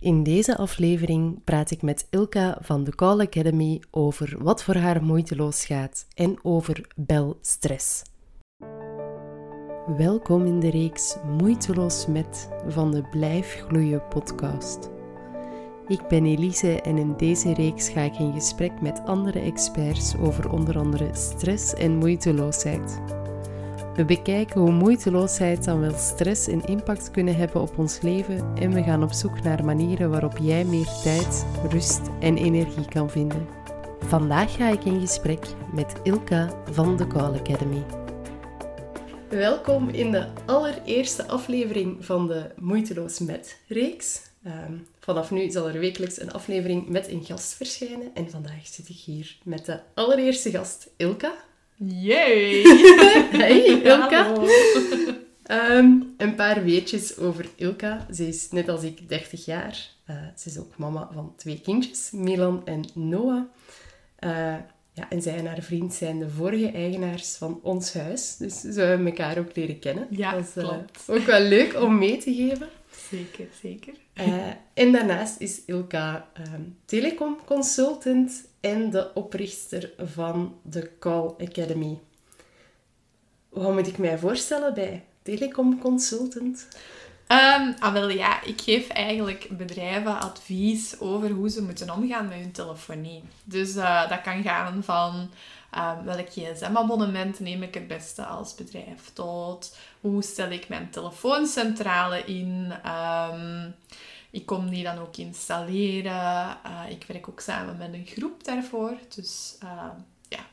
In deze aflevering praat ik met Ilka van de Call Academy over wat voor haar moeiteloos gaat en over belstress. Welkom in de reeks Moeiteloos met van de Blijf Gloeien podcast. Ik ben Elise en in deze reeks ga ik in gesprek met andere experts over onder andere stress en moeiteloosheid. We bekijken hoe moeiteloosheid dan wel stress en impact kunnen hebben op ons leven en we gaan op zoek naar manieren waarop jij meer tijd, rust en energie kan vinden. Vandaag ga ik in gesprek met Ilka van de Call Academy. Welkom in de allereerste aflevering van de Moeiteloos met reeks. Ehm, vanaf nu zal er wekelijks een aflevering met een gast verschijnen. En vandaag zit ik hier met de allereerste gast, Ilka. Yay! Hey, Ilka. Ehm, een paar weetjes over Ilka. Ze is net als ik 30 jaar. Uh, ze is ook mama van twee kindjes, Milan en Noah. Uh, ja, en zij en haar vriend zijn de vorige eigenaars van ons huis. Dus ze hebben elkaar ook leren kennen. Ja, dat is uh, klopt. ook wel leuk om mee te geven. Zeker, zeker. en daarnaast is Ilka um, telecomconsultant en de oprichter van de Call Academy. Wat moet ik mij voorstellen bij Telecom Consultant? Um, ah, wel ja, ik geef eigenlijk bedrijven advies over hoe ze moeten omgaan met hun telefonie. Dus uh, dat kan gaan van um, welk gsm-abonnement neem ik het beste als bedrijf tot hoe stel ik mijn telefooncentrale in. Um, ik kom die dan ook installeren. Uh, ik werk ook samen met een groep daarvoor. Dus uh, ja,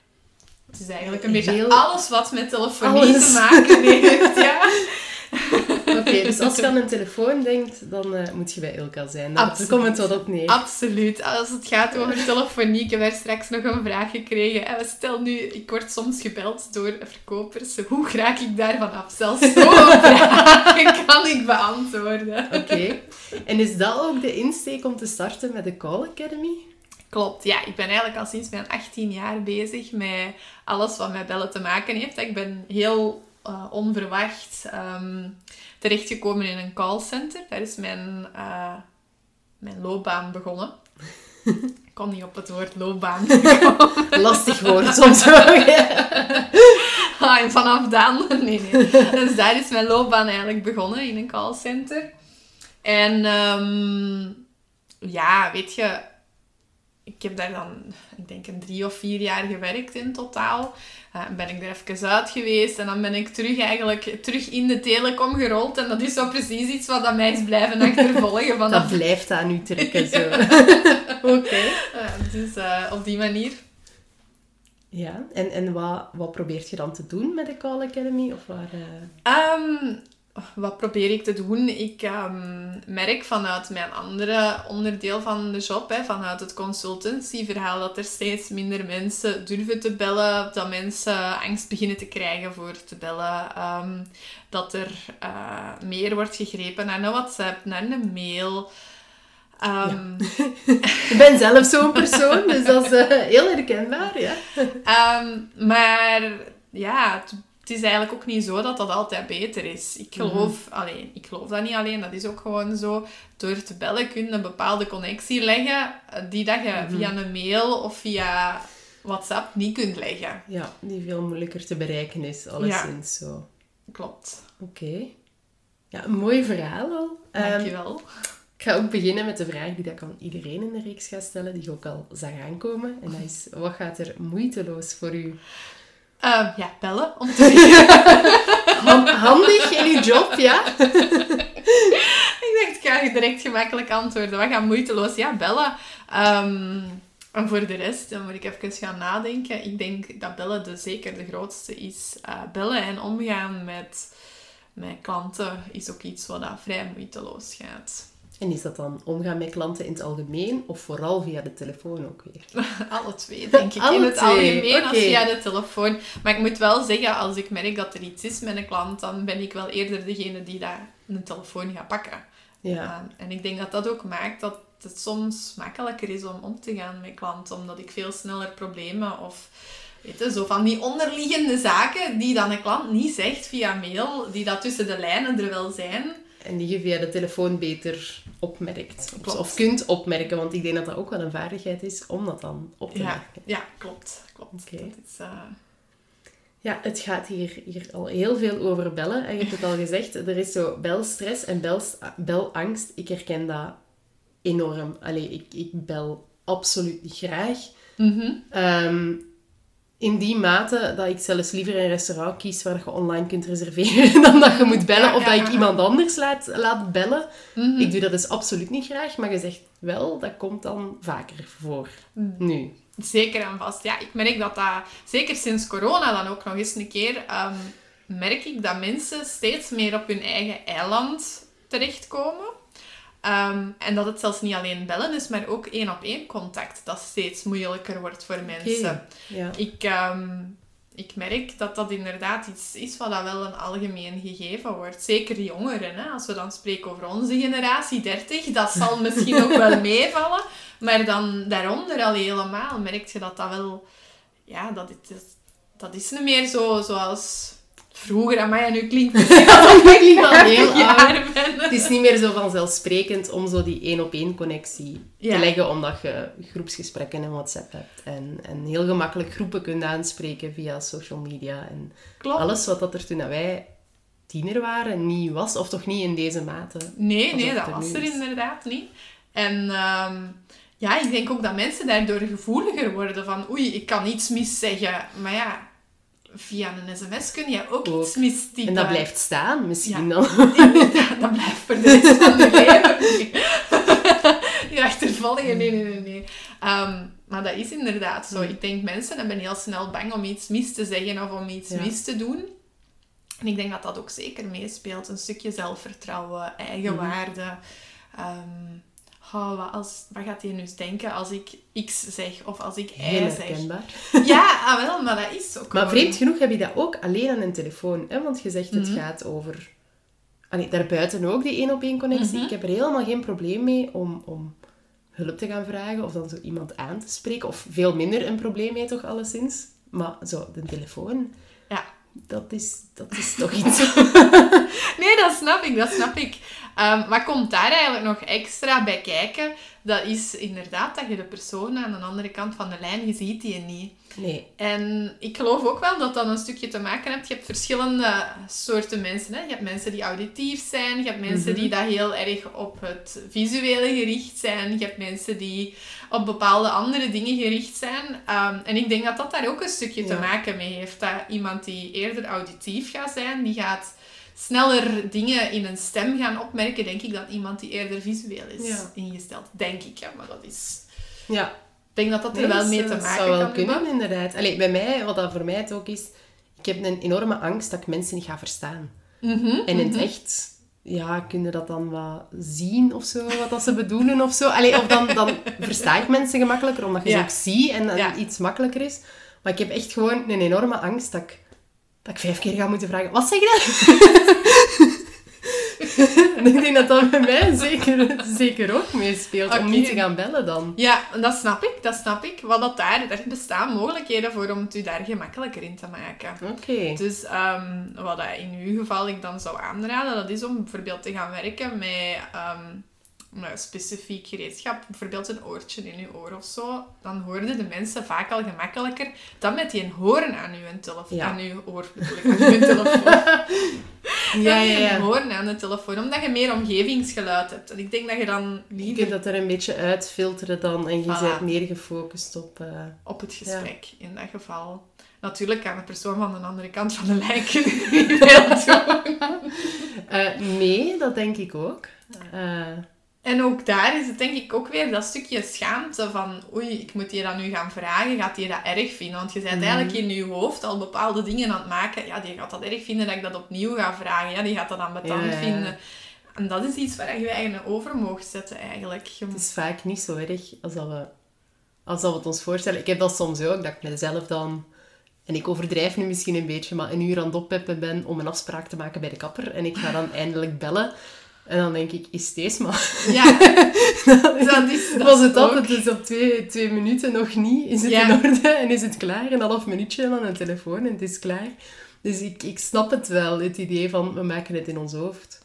het is eigenlijk een beetje alles wat met telefonie alles. te maken heeft. Ja. Oké, okay, dus als je aan een telefoon denkt, dan uh, moet je bij Ilka zijn. Daar Absoluut. komt het wat op neer. Absoluut. Als het gaat over telefonie, ik heb daar straks nog een vraag gekregen. En stel nu, ik word soms gebeld door verkopers. Hoe raak ik daarvan af? Zelfs zo'n vraag kan ik beantwoorden. Oké. Okay. En is dat ook de insteek om te starten met de Call Academy? Klopt, ja. Ik ben eigenlijk al sinds mijn 18 jaar bezig met alles wat met bellen te maken heeft. Ik ben heel uh, onverwacht um, terechtgekomen in een callcenter. Daar is mijn, uh, mijn loopbaan begonnen. Ik kon niet op het woord loopbaan. Lastig woord soms ook. ah, en vanaf dan... Nee, nee. Dus daar is mijn loopbaan eigenlijk begonnen, in een callcenter. En um, ja, weet je... Ik heb daar dan, ik denk, een drie of vier jaar gewerkt in totaal. Uh, ben ik er even uit geweest en dan ben ik terug eigenlijk terug in de telecom gerold. En dat is zo precies iets wat aan mij is blijven achtervolgen. Vanaf... Dat blijft aan u trekken, zo. Oké. Okay. Uh, dus uh, op die manier. Ja, en, en wat, wat probeert je dan te doen met de Call Academy? Of waar, um, wat probeer ik te doen? Ik um, merk vanuit mijn andere onderdeel van de job, hè, vanuit het consultancyverhaal, dat er steeds minder mensen durven te bellen. Dat mensen angst beginnen te krijgen voor te bellen. Um, dat er uh, meer wordt gegrepen naar een WhatsApp, naar een mail. Um, ja. ik ben zelf zo'n persoon, dus dat is uh, heel herkenbaar. Ja. maar ja, het, het is eigenlijk ook niet zo dat dat altijd beter is. Ik geloof, mm -hmm. alleen, ik geloof dat niet alleen, dat is ook gewoon zo. Door te bellen kun je een bepaalde connectie leggen die dat je mm -hmm. via een mail of via WhatsApp niet kunt leggen. Ja, die veel moeilijker te bereiken is, alleszins ja. zo. Klopt. Oké. Okay. Ja, een mooi verhaal al. Dankjewel. Um, ik ga ook beginnen met de vraag die ik aan iedereen in de reeks ga stellen, die ik ook al zag aankomen. En dat is, wat gaat er moeiteloos voor u? Uh, ja, bellen, om te Handig in je job, ja? ik dacht, ik ga je direct gemakkelijk antwoorden. Wat gaat moeiteloos? Ja, bellen. Um, en voor de rest, dan moet ik even gaan nadenken. Ik denk dat bellen de, zeker de grootste is. Uh, bellen en omgaan met, met klanten is ook iets wat vrij moeiteloos gaat. En is dat dan omgaan met klanten in het algemeen of vooral via de telefoon ook weer? Alle twee, denk ik. Alle in het twee. algemeen okay. als via de telefoon. Maar ik moet wel zeggen, als ik merk dat er iets is met een klant, dan ben ik wel eerder degene die daar een telefoon gaat pakken. Ja. Uh, en ik denk dat dat ook maakt dat het soms makkelijker is om om te gaan met klanten, omdat ik veel sneller problemen of weet je, zo van die onderliggende zaken die dan een klant niet zegt via mail, die dat tussen de lijnen er wel zijn. En die je via de telefoon beter opmerkt. Klopt. Of kunt opmerken, want ik denk dat dat ook wel een vaardigheid is om dat dan op te Ja, merken. ja klopt. klopt. Dat is, eh, Ja, het gaat hier, hier al heel veel over bellen. En je hebt het al gezegd, er is zo belstress en bels, belangst. Ik herken dat enorm. Allee, ik, ik bel absoluut niet graag. mhm. Ehm, in die mate dat ik zelfs liever een restaurant kies waar je online kunt reserveren dan dat je moet bellen of dat ik iemand anders laat, laat bellen. Mhm. Ik doe dat dus absoluut niet graag, maar je zegt wel, dat komt dan vaker voor. Nu. Zeker en vast. Ja, ik merk dat dat, zeker sinds corona dan ook nog eens een keer, ehm, merk ik dat mensen steeds meer op hun eigen eiland terechtkomen. Ehm, en dat het zelfs niet alleen bellen is, maar ook één op één contact, dat steeds moeilijker wordt voor mensen. Ja. Ik, ehm, ik merk dat dat inderdaad iets is wat dat wel een algemeen gegeven wordt. Zeker jongeren, hè? als we dan spreken over onze generatie, 30, dat zal misschien ook wel meevallen. Maar dan daaronder al helemaal merk je dat dat wel... Ja, dat, het, dat is niet meer zo zoals vroeger. aan mij nu klinkt het klinkt heel jaar ben. Het is niet meer zo vanzelfsprekend om zo die één-op-één connectie Ja. te leggen, omdat je groepsgesprekken en WhatsApp hebt. En, en heel gemakkelijk groepen kunt aanspreken via social media. En Klopt. alles wat dat er toen wij tiener waren niet was, of toch niet in deze mate. Nee, nee, dat was er is. inderdaad niet. En ehm, ja, ik denk ook dat mensen daardoor gevoeliger worden van oei, ik kan iets mis zeggen. Maar ja, via een sms kun je ook, Ook. iets mistypen. En dat blijft staan, misschien Ja. dan. Inderdaad, dat blijft voor de rest van je leven. Je achtervolgen, nee, nee, nee. nee. Ehm, maar dat is inderdaad zo. Mm. Ik denk, mensen hebben heel snel bang om iets mis te zeggen of om iets Ja. mis te doen. En ik denk dat dat ook zeker meespeelt. Een stukje zelfvertrouwen, eigenwaarde. Ehm, oh, wat, als, wat gaat hij nu denken als ik X zeg of als ik Heel Y zeg? herkenbaar. Ja, ah, wel, maar dat is ook Maar gewoon- vreemd genoeg heb je dat ook alleen aan een telefoon. Hè? Want je zegt het Mhm. gaat over... Allee, daarbuiten ook, die één-op-één connectie. Mhm. Ik heb er helemaal geen probleem mee om, om hulp te gaan vragen of dan zo iemand aan te spreken. Of veel minder een probleem mee toch, alleszins. Maar zo, de telefoon. Dat is, dat is toch iets... Nee, dat snap ik, dat snap ik. Ehm, wat komt daar eigenlijk nog extra bij kijken? Dat is inderdaad dat je de persoon aan de andere kant van de lijn, je ziet die niet. Nee. En ik geloof ook wel dat dat een stukje te maken heeft. Je hebt verschillende soorten mensen. Hè? Je hebt mensen die auditief zijn. Je hebt mensen Mhm. die dat heel erg op het visuele gericht zijn. Je hebt mensen die op bepaalde andere dingen gericht zijn. Ehm, en ik denk dat dat daar ook een stukje te maken mee heeft. Dat iemand die eerder auditief gaat zijn, die gaat sneller dingen in een stem gaan opmerken, denk ik, dan iemand die eerder visueel is Ja. ingesteld. Denk ik, ja, maar dat is... Ja, denk dat dat er Nee, wel dat mee zou- te dat maken zou wel kunnen, hebben. inderdaad. Allee, bij mij, wat dat voor mij het ook is... Ik heb een enorme angst dat ik mensen niet ga verstaan. Mhm, En in het mhm. echt, ja, kun je dat dan wat zien of zo, wat dat ze bedoelen of zo. Allee, of dan, dan versta ik mensen gemakkelijker, omdat je Ja. ze ook ziet en Ja. iets makkelijker is. Maar ik heb echt gewoon een enorme angst dat ik, dat ik vijf keer ga moeten vragen, wat zeg je dan? En ik denk dat dat bij mij zeker, zeker ook meespeelt, om niet te gaan bellen dan. Ja, dat snap ik, dat snap ik. Wat dat daar, bestaan mogelijkheden voor om het u daar gemakkelijker in te maken. Oké. Dus ehm, wat dat in uw geval ik dan zou aanraden, dat is om bijvoorbeeld te gaan werken met ehm, een specifiek gereedschap. Bijvoorbeeld een oortje in uw oor of zo. Dan hoorden de mensen vaak al gemakkelijker dan met die horen aan uw telefoon. Ja. Aan uw oor bedoel ik, aan uw telefoon. Ja, ja, ja. horen aan de telefoon, omdat je meer omgevingsgeluid hebt. En ik denk dat je dan Je liever kunt dat er een beetje uitfilteren dan en je Voilà. bent meer gefocust op... eh, op het gesprek in dat geval. Natuurlijk aan de persoon van de andere kant van de lijn je niet veel doen. eh, nee, dat denk ik ook. Eh, En ook daar is het denk ik ook weer dat stukje schaamte van oei, ik moet je dat nu gaan vragen, gaat hij dat erg vinden? Want je bent Mhm. eigenlijk in je hoofd al bepaalde dingen aan het maken. Ja, die gaat dat erg vinden dat ik dat opnieuw ga vragen. Ja, die gaat dat ja, ja. vinden. En dat is iets waar je eigen over mocht zetten eigenlijk. Je Het is vaak niet zo erg als dat we, als dat we het ons voorstellen. Ik heb dat soms ook, dat ik mezelf dan... En ik overdrijf nu misschien een beetje, maar een uur aan het oppeppen ben om een afspraak te maken bij de kapper. En ik ga dan eindelijk bellen. En dan denk ik, is deze maar... Ja, dat is dat Was het ook- Het is op twee, twee minuten nog niet. Is het Ja. in orde en is het klaar? Een half minuutje aan een telefoon en het is klaar. Dus ik, ik snap het wel, het idee van we maken het in ons hoofd.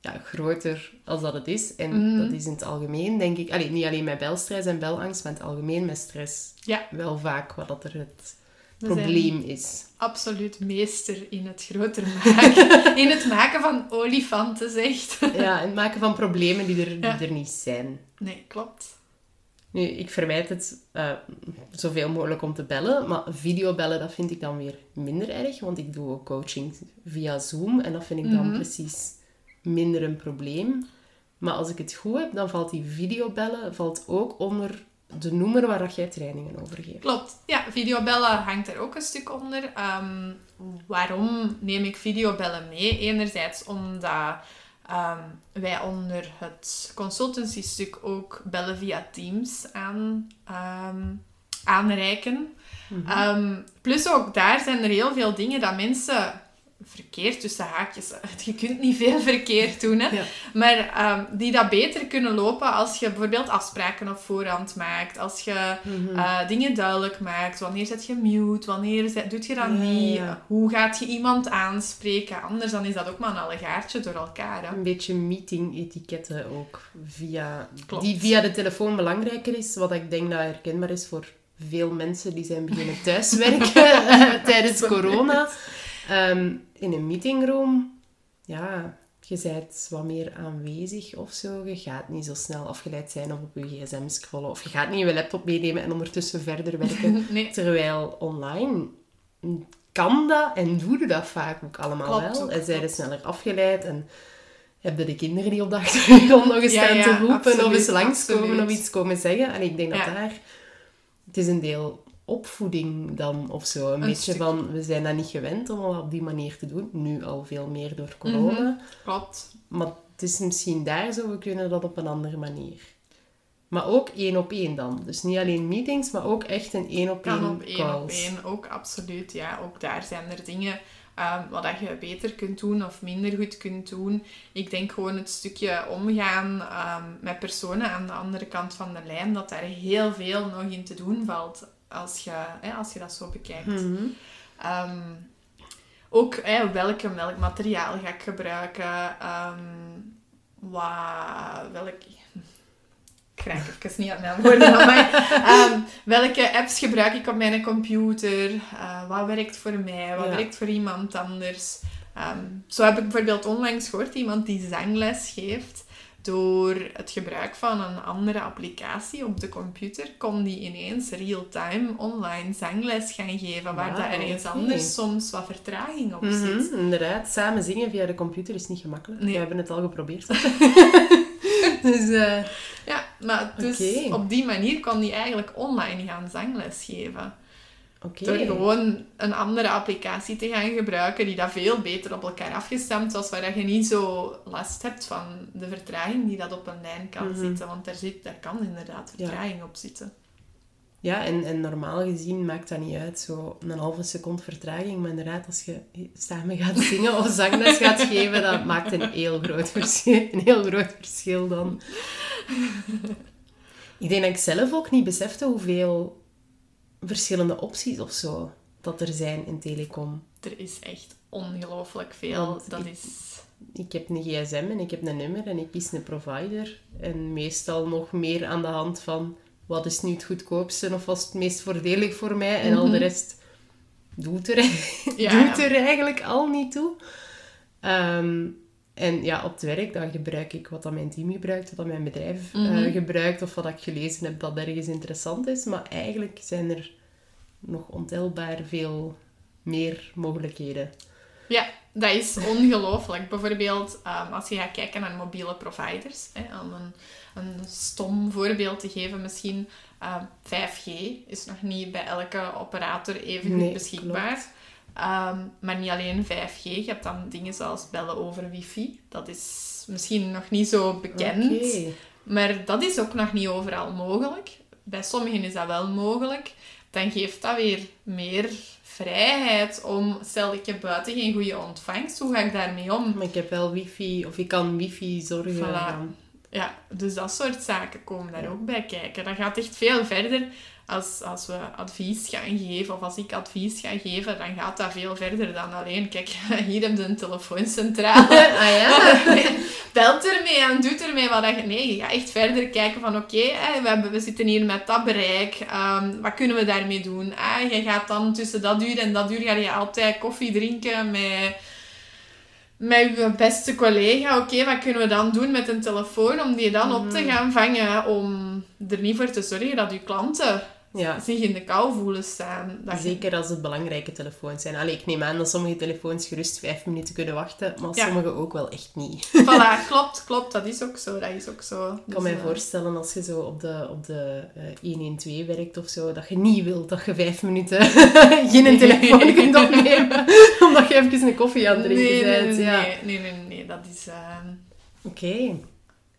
ja, groter als dat het is. En Mhm. dat is in het algemeen, denk ik... Allee, niet alleen met belstress en belangst, maar in het algemeen met stress Ja. wel vaak wat dat er het probleem is. absoluut meester in het groter maken. in het maken van olifanten, zegt. Ja, en het maken van problemen die er, die Ja. er niet zijn. Nee, klopt. Nu, ik vermijd het eh, zoveel mogelijk om te bellen, maar videobellen, dat vind ik dan weer minder erg, want ik doe ook coaching via Zoom en dat vind ik dan Mhm. precies minder een probleem. Maar als ik het goed heb, dan valt die videobellen valt ook onder de noemer waar dat jij trainingen over geeft. Klopt. Ja, videobellen hangt er ook een stuk onder. Ehm, waarom neem ik videobellen mee? Enerzijds omdat ehm, wij onder het consultancy-stuk ook bellen via Teams aan, ehm, aanreiken. Ehm, plus ook daar zijn er heel veel dingen dat mensen verkeerd tussen haakjes. Je kunt niet veel verkeerd doen, hè? Ja. Maar ehm, die dat beter kunnen lopen als je bijvoorbeeld afspraken op voorhand maakt. Als je Mhm. eh, dingen duidelijk maakt. Wanneer zet je mute? Wanneer zet, doet je dat Ja, niet? ja. Hoe gaat je iemand aanspreken? Anders dan is dat ook maar een allegaartje door elkaar. Hè? Een beetje meeting-etiketten ook, via, Klopt. die via de telefoon belangrijker is. Wat ik denk dat herkenbaar is voor veel mensen die zijn beginnen thuiswerken tijdens corona. Ehm, in een meetingroom, ja, je bent wat meer aanwezig of zo. Je gaat niet zo snel afgeleid zijn of op je gsm scrollen. Of je gaat niet je laptop meenemen en ondertussen verder werken. Nee, Terwijl online kan dat en doe je dat vaak ook allemaal Klopt wel. ook, en zijn er sneller afgeleid en heb je de kinderen die op de achtergrond nog eens Ja, staan ja, te roepen of eens langskomen absoluut. of iets komen zeggen. En ik denk dat daar... Het is een deel opvoeding dan of zo. Een, Een beetje stuk. van, we zijn dat niet gewend om dat op die manier te doen. Nu al veel meer door corona. Klopt. Maar het is misschien daar zo, we kunnen dat op een andere manier. Maar ook één op één dan. Dus niet alleen meetings, maar ook echt een één op Kan één op één op één, ook absoluut. Ja, ook daar zijn er dingen ehm, wat dat je beter kunt doen of minder goed kunt doen. Ik denk gewoon het stukje omgaan ehm, met personen aan de andere kant van de lijn, dat daar heel veel nog in te doen valt als je, hè, als je dat zo bekijkt. Mhm. Ehm, ook hè, welke, welk materiaal ga ik gebruiken? ehm, wat, welk... Ik raak even niet aan mijn woorden. Maar, ehm, welke apps gebruik ik op mijn computer? Eh, wat werkt voor mij? Wat Ja. werkt voor iemand anders? Zo heb ik bijvoorbeeld onlangs gehoord iemand die zangles geeft. Door het gebruik van een andere applicatie op de computer kon die ineens real-time online zangles gaan geven, waar dat ergens anders soms wat vertraging op Mhm, zit. inderdaad, samen zingen via de computer is niet gemakkelijk. Nee. We hebben het al geprobeerd. dus, eh, Ja, maar dus op die manier kon die eigenlijk online gaan zangles geven. Door gewoon een andere applicatie te gaan gebruiken die dat veel beter op elkaar afgestemd was, waar dat je niet zo last hebt van de vertraging die dat op een lijn kan Mhm. zitten. Want daar, zit, daar kan inderdaad Ja. vertraging op zitten. Ja, en, en normaal gezien maakt dat niet uit, zo een halve seconde vertraging. Maar inderdaad, als je samen gaat zingen of zangles gaat geven, dat maakt een heel groot verschil, een heel groot verschil dan. Ik denk dat ik zelf ook niet besefte hoeveel verschillende opties of zo dat er zijn in telecom. Er is echt ongelooflijk veel. Want dat ik- is... Ik heb een gsm en ik heb een nummer en ik kies een provider. En meestal nog meer aan de hand van wat is nu het goedkoopste of was het meest voordelig voor mij. En al de Mhm. rest doet er, Ja, doet ja. er eigenlijk al niet toe. Ehm, en ja, op het werk dan gebruik ik wat dat mijn team gebruikt, wat dat mijn bedrijf eh, Mhm. gebruikt of wat ik gelezen heb dat ergens interessant is. Maar eigenlijk zijn er nog ontelbaar veel meer mogelijkheden. Ja, dat is ongelooflijk. Bijvoorbeeld, ehm, als je gaat kijken naar mobiele providers, hè, om een, een stom voorbeeld te geven, misschien ehm, 5G is nog niet bij elke operator even goed Nee, beschikbaar. Ehm, maar niet alleen 5G, je hebt dan dingen zoals bellen over wifi. Dat is misschien nog niet zo bekend. Maar dat is ook nog niet overal mogelijk. Bij sommigen is dat wel mogelijk. Dan geeft dat weer meer vrijheid om... Stel, ik heb buiten geen goede ontvangst. Hoe ga ik daarmee om? Maar ik heb wel wifi, of ik kan wifi zorgen Voilà. Ja, dus dat soort zaken komen daar ook bij kijken. Dat gaat echt veel verder als, als we advies gaan geven, of als ik advies ga geven, dan gaat dat veel verder dan alleen, kijk, hier heb je een telefooncentrale. ah ja? Belt ermee en doet ermee wat je... Nee, je gaat echt verder kijken van, oké, we, hebben, we zitten hier met dat bereik, um, wat kunnen we daarmee doen? Ah, je gaat dan tussen dat uur en dat uur ga je altijd koffie drinken met met je beste collega, oké, wat kunnen we dan doen met een telefoon om die dan op te mhm. gaan vangen, om er niet voor te zorgen dat je klanten ja. zich in de kou voelen staan. Dat Zeker als het belangrijke telefoons zijn. Allee, ik neem aan dat sommige telefoons gerust vijf minuten kunnen wachten, maar sommige ook wel echt niet. Voilà, klopt, klopt. Dat is ook zo. Dat is ook zo. Ik kan dus, mij voorstellen als je zo op de, op de uh, eh, 112 werkt of zo, dat je niet wilt dat je vijf minuten geen telefoon kunt opnemen, omdat je even een koffie aan het drinken nee, bent. Nee, ja. nee, nee, nee, nee, dat is... Uh... Oké.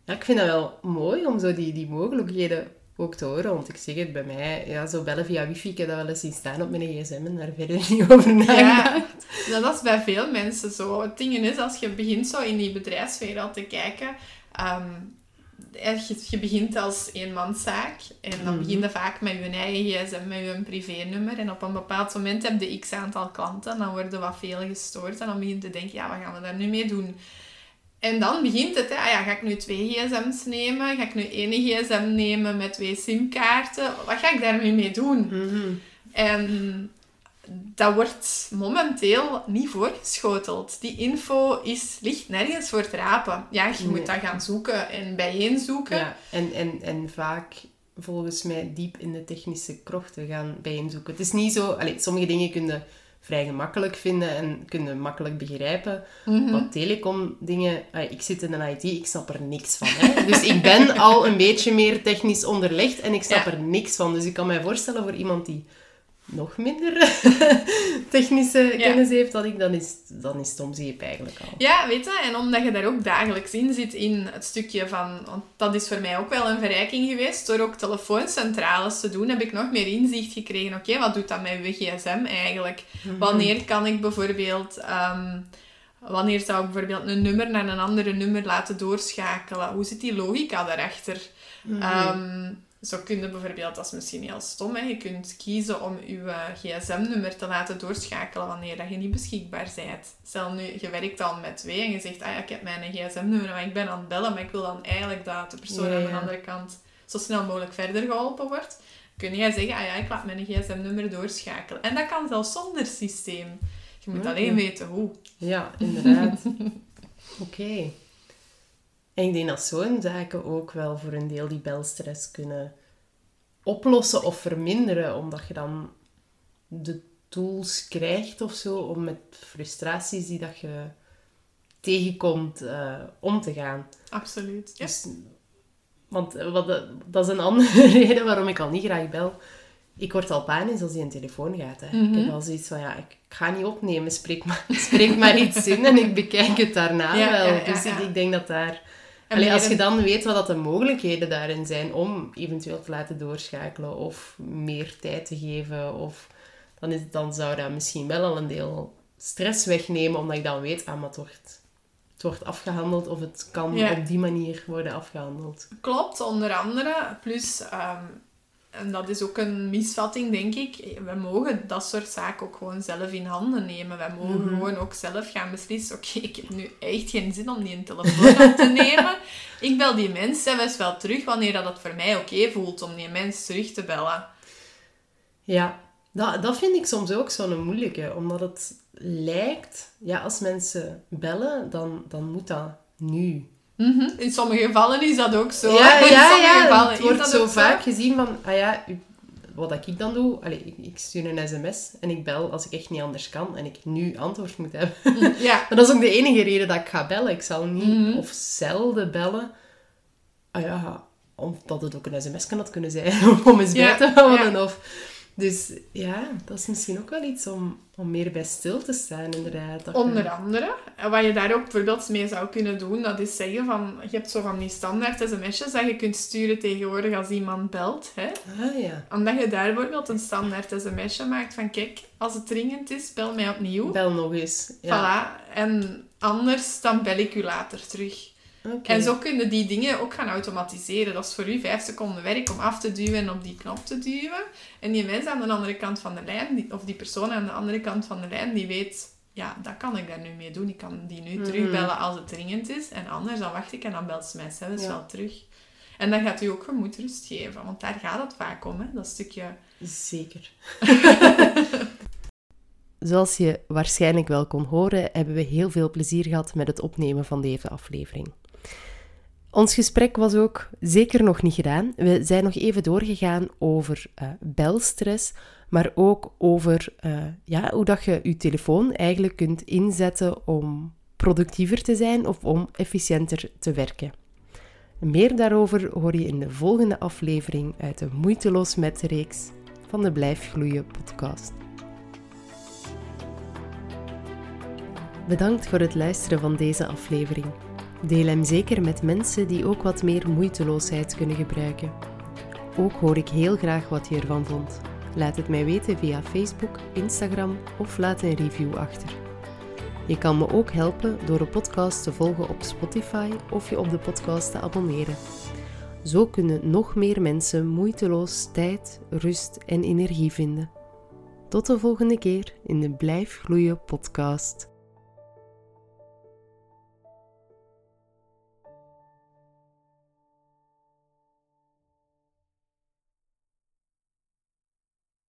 Ja, ik vind dat wel mooi om zo die, die mogelijkheden ook te horen. Want ik zeg het bij mij, ja, zo bellen via wifi, ik heb dat wel eens zien staan op mijn gsm en daar verder niet over nagedacht. Ja, dat is bij veel mensen zo. Het ding is, als je begint zo in die bedrijfswereld te kijken... Um, je, begint als eenmanszaak en dan mm begin je vaak met je eigen gsm, met je privénummer. En op een bepaald moment heb je x aantal klanten, dan worden wat veel gestoord. En dan begin je te denken, ja, wat gaan we daar nu mee doen? En dan begint het, hè. Ah ja, ga ik nu twee gsm's nemen? Ga ik nu één gsm nemen met twee simkaarten? Wat ga ik daarmee mee doen? Mhm. En dat wordt momenteel niet voorgeschoteld. Die info is, ligt nergens voor te rapen. Ja, je moet dat gaan zoeken en bijeenzoeken. Ja, en, en, en vaak volgens mij diep in de technische krochten gaan bijeenzoeken. Het is niet zo... Allez, sommige dingen kunnen vrij gemakkelijk vinden en kunnen makkelijk begrijpen. Mm Wat telecom dingen... ik zit in een IT, ik snap er niks van. Hè? Dus ik ben al een beetje meer technisch onderlegd en ik snap er niks van. Dus ik kan mij voorstellen voor iemand die nog minder technische kennis heeft dan ik, dan is, dan is het om zeep eigenlijk al. Ja, weet je, en omdat je daar ook dagelijks in zit in het stukje van, want dat is voor mij ook wel een verrijking geweest, door ook telefooncentrales te doen, heb ik nog meer inzicht gekregen. Oké, wat doet dat met uw gsm eigenlijk? Mhm. Wanneer kan ik bijvoorbeeld... Um, wanneer zou ik bijvoorbeeld een nummer naar een andere nummer laten doorschakelen? Hoe zit die logica daarachter? Mm zo kun je bijvoorbeeld, dat is misschien heel stom, hè, je kunt kiezen om je eh, gsm-nummer te laten doorschakelen wanneer dat je niet beschikbaar bent. Stel nu, je werkt al met twee en je zegt, ah ja, ik heb mijn gsm-nummer, maar ik ben aan het bellen, maar ik wil dan eigenlijk dat de persoon aan de andere kant zo snel mogelijk verder geholpen wordt. Kun jij zeggen, ah ja, ik laat mijn gsm-nummer doorschakelen. En dat kan zelfs zonder systeem. Je moet alleen weten hoe. Ja, inderdaad. Oké. En ik denk dat zo'n zaken ook wel voor een deel die belstress kunnen oplossen of verminderen, omdat je dan de tools krijgt of zo om met frustraties die dat je tegenkomt uh, om te gaan. Absoluut. Ja. Dus, want wat, dat is een andere reden waarom ik al niet graag bel. Ik word al panisch als die een telefoon gaat. Hè. Ik heb mhm. al zoiets van, ja, ik ga niet opnemen, spreek maar, spreek maar iets in en ik bekijk het daarna wel. dus ik, ik denk dat daar Allee, als je dan weet wat dat de mogelijkheden daarin zijn om eventueel te laten doorschakelen of meer tijd te geven, of, dan, is, dan zou dat misschien wel al een deel stress wegnemen, omdat ik dan weet, ah, maar het wordt, het wordt afgehandeld of het kan op die manier worden afgehandeld. Klopt, onder andere. Plus, ehm, en dat is ook een misvatting, denk ik. We mogen dat soort zaken ook gewoon zelf in handen nemen. Wij mogen mhm. gewoon ook zelf gaan beslissen. Oké, ik heb nu echt geen zin om die een telefoon op te nemen. Ik bel die mens zelfs wel terug wanneer dat het voor mij oké voelt om die mens terug te bellen. Ja, dat, dat vind ik soms ook zo'n moeilijke. Omdat het lijkt, ja, als mensen bellen, dan, dan moet dat nu. Mhm. In sommige gevallen is dat ook zo. Ja, ja, ja. het wordt zo vaak gezien van, ah ja, wat ik dan doe, allez, ik, ik, stuur een sms en ik bel als ik echt niet anders kan en ik nu antwoord moet hebben. Ja. maar dat is ook de enige reden dat ik ga bellen. Ik zal niet mhm. of zelden bellen. Ah ja, omdat het ook een sms kan dat kunnen zijn om eens bij te houden. Of, dus ja, dat is misschien ook wel iets om, om meer bij stil te staan, inderdaad. Onder andere. En wat je daar ook bijvoorbeeld mee zou kunnen doen, dat is zeggen van... Je hebt zo van die standaard sms'jes dat je kunt sturen tegenwoordig als iemand belt. Hè? Ah, ja. Omdat je daar bijvoorbeeld een standaard sms'je maakt van... Kijk, als het dringend is, bel mij opnieuw. Bel nog eens. Ja. Voilà. En anders, dan bel ik u later terug. En zo kunnen die dingen ook gaan automatiseren. Dat is voor u vijf seconden werk om af te duwen en op die knop te duwen. En die mens aan de andere kant van de lijn, die- of die persoon aan de andere kant van de lijn, die weet, ja, dat kan ik daar nu mee doen. Ik kan die nu Mhm. terugbellen als het dringend is. En anders dan wacht ik en dan belt ze mij zelfs Ja. wel terug. En dan gaat u ook gemoedsrust geven, want daar gaat het vaak om, hè? dat stukje... Zeker. Zoals je waarschijnlijk wel kon horen, hebben we heel veel plezier gehad met het opnemen van deze aflevering. Ons gesprek was ook zeker nog niet gedaan. We zijn nog even doorgegaan over eh, belstress, maar ook over eh, ja, hoe dat je je telefoon eigenlijk kunt inzetten om productiever te zijn of om efficiënter te werken. Meer daarover hoor je in de volgende aflevering uit de Moeiteloos met reeks van de Blijf Gloeien podcast. Bedankt voor het luisteren van deze aflevering. Deel hem zeker met mensen die ook wat meer moeiteloosheid kunnen gebruiken. Ook hoor ik heel graag wat je ervan vond. Laat het mij weten via Facebook, Instagram of laat een review achter. Je kan me ook helpen door de podcast te volgen op Spotify of je op de podcast te abonneren. Zo kunnen nog meer mensen moeiteloos tijd, rust en energie vinden. Tot de volgende keer in de Blijf Gloeien podcast.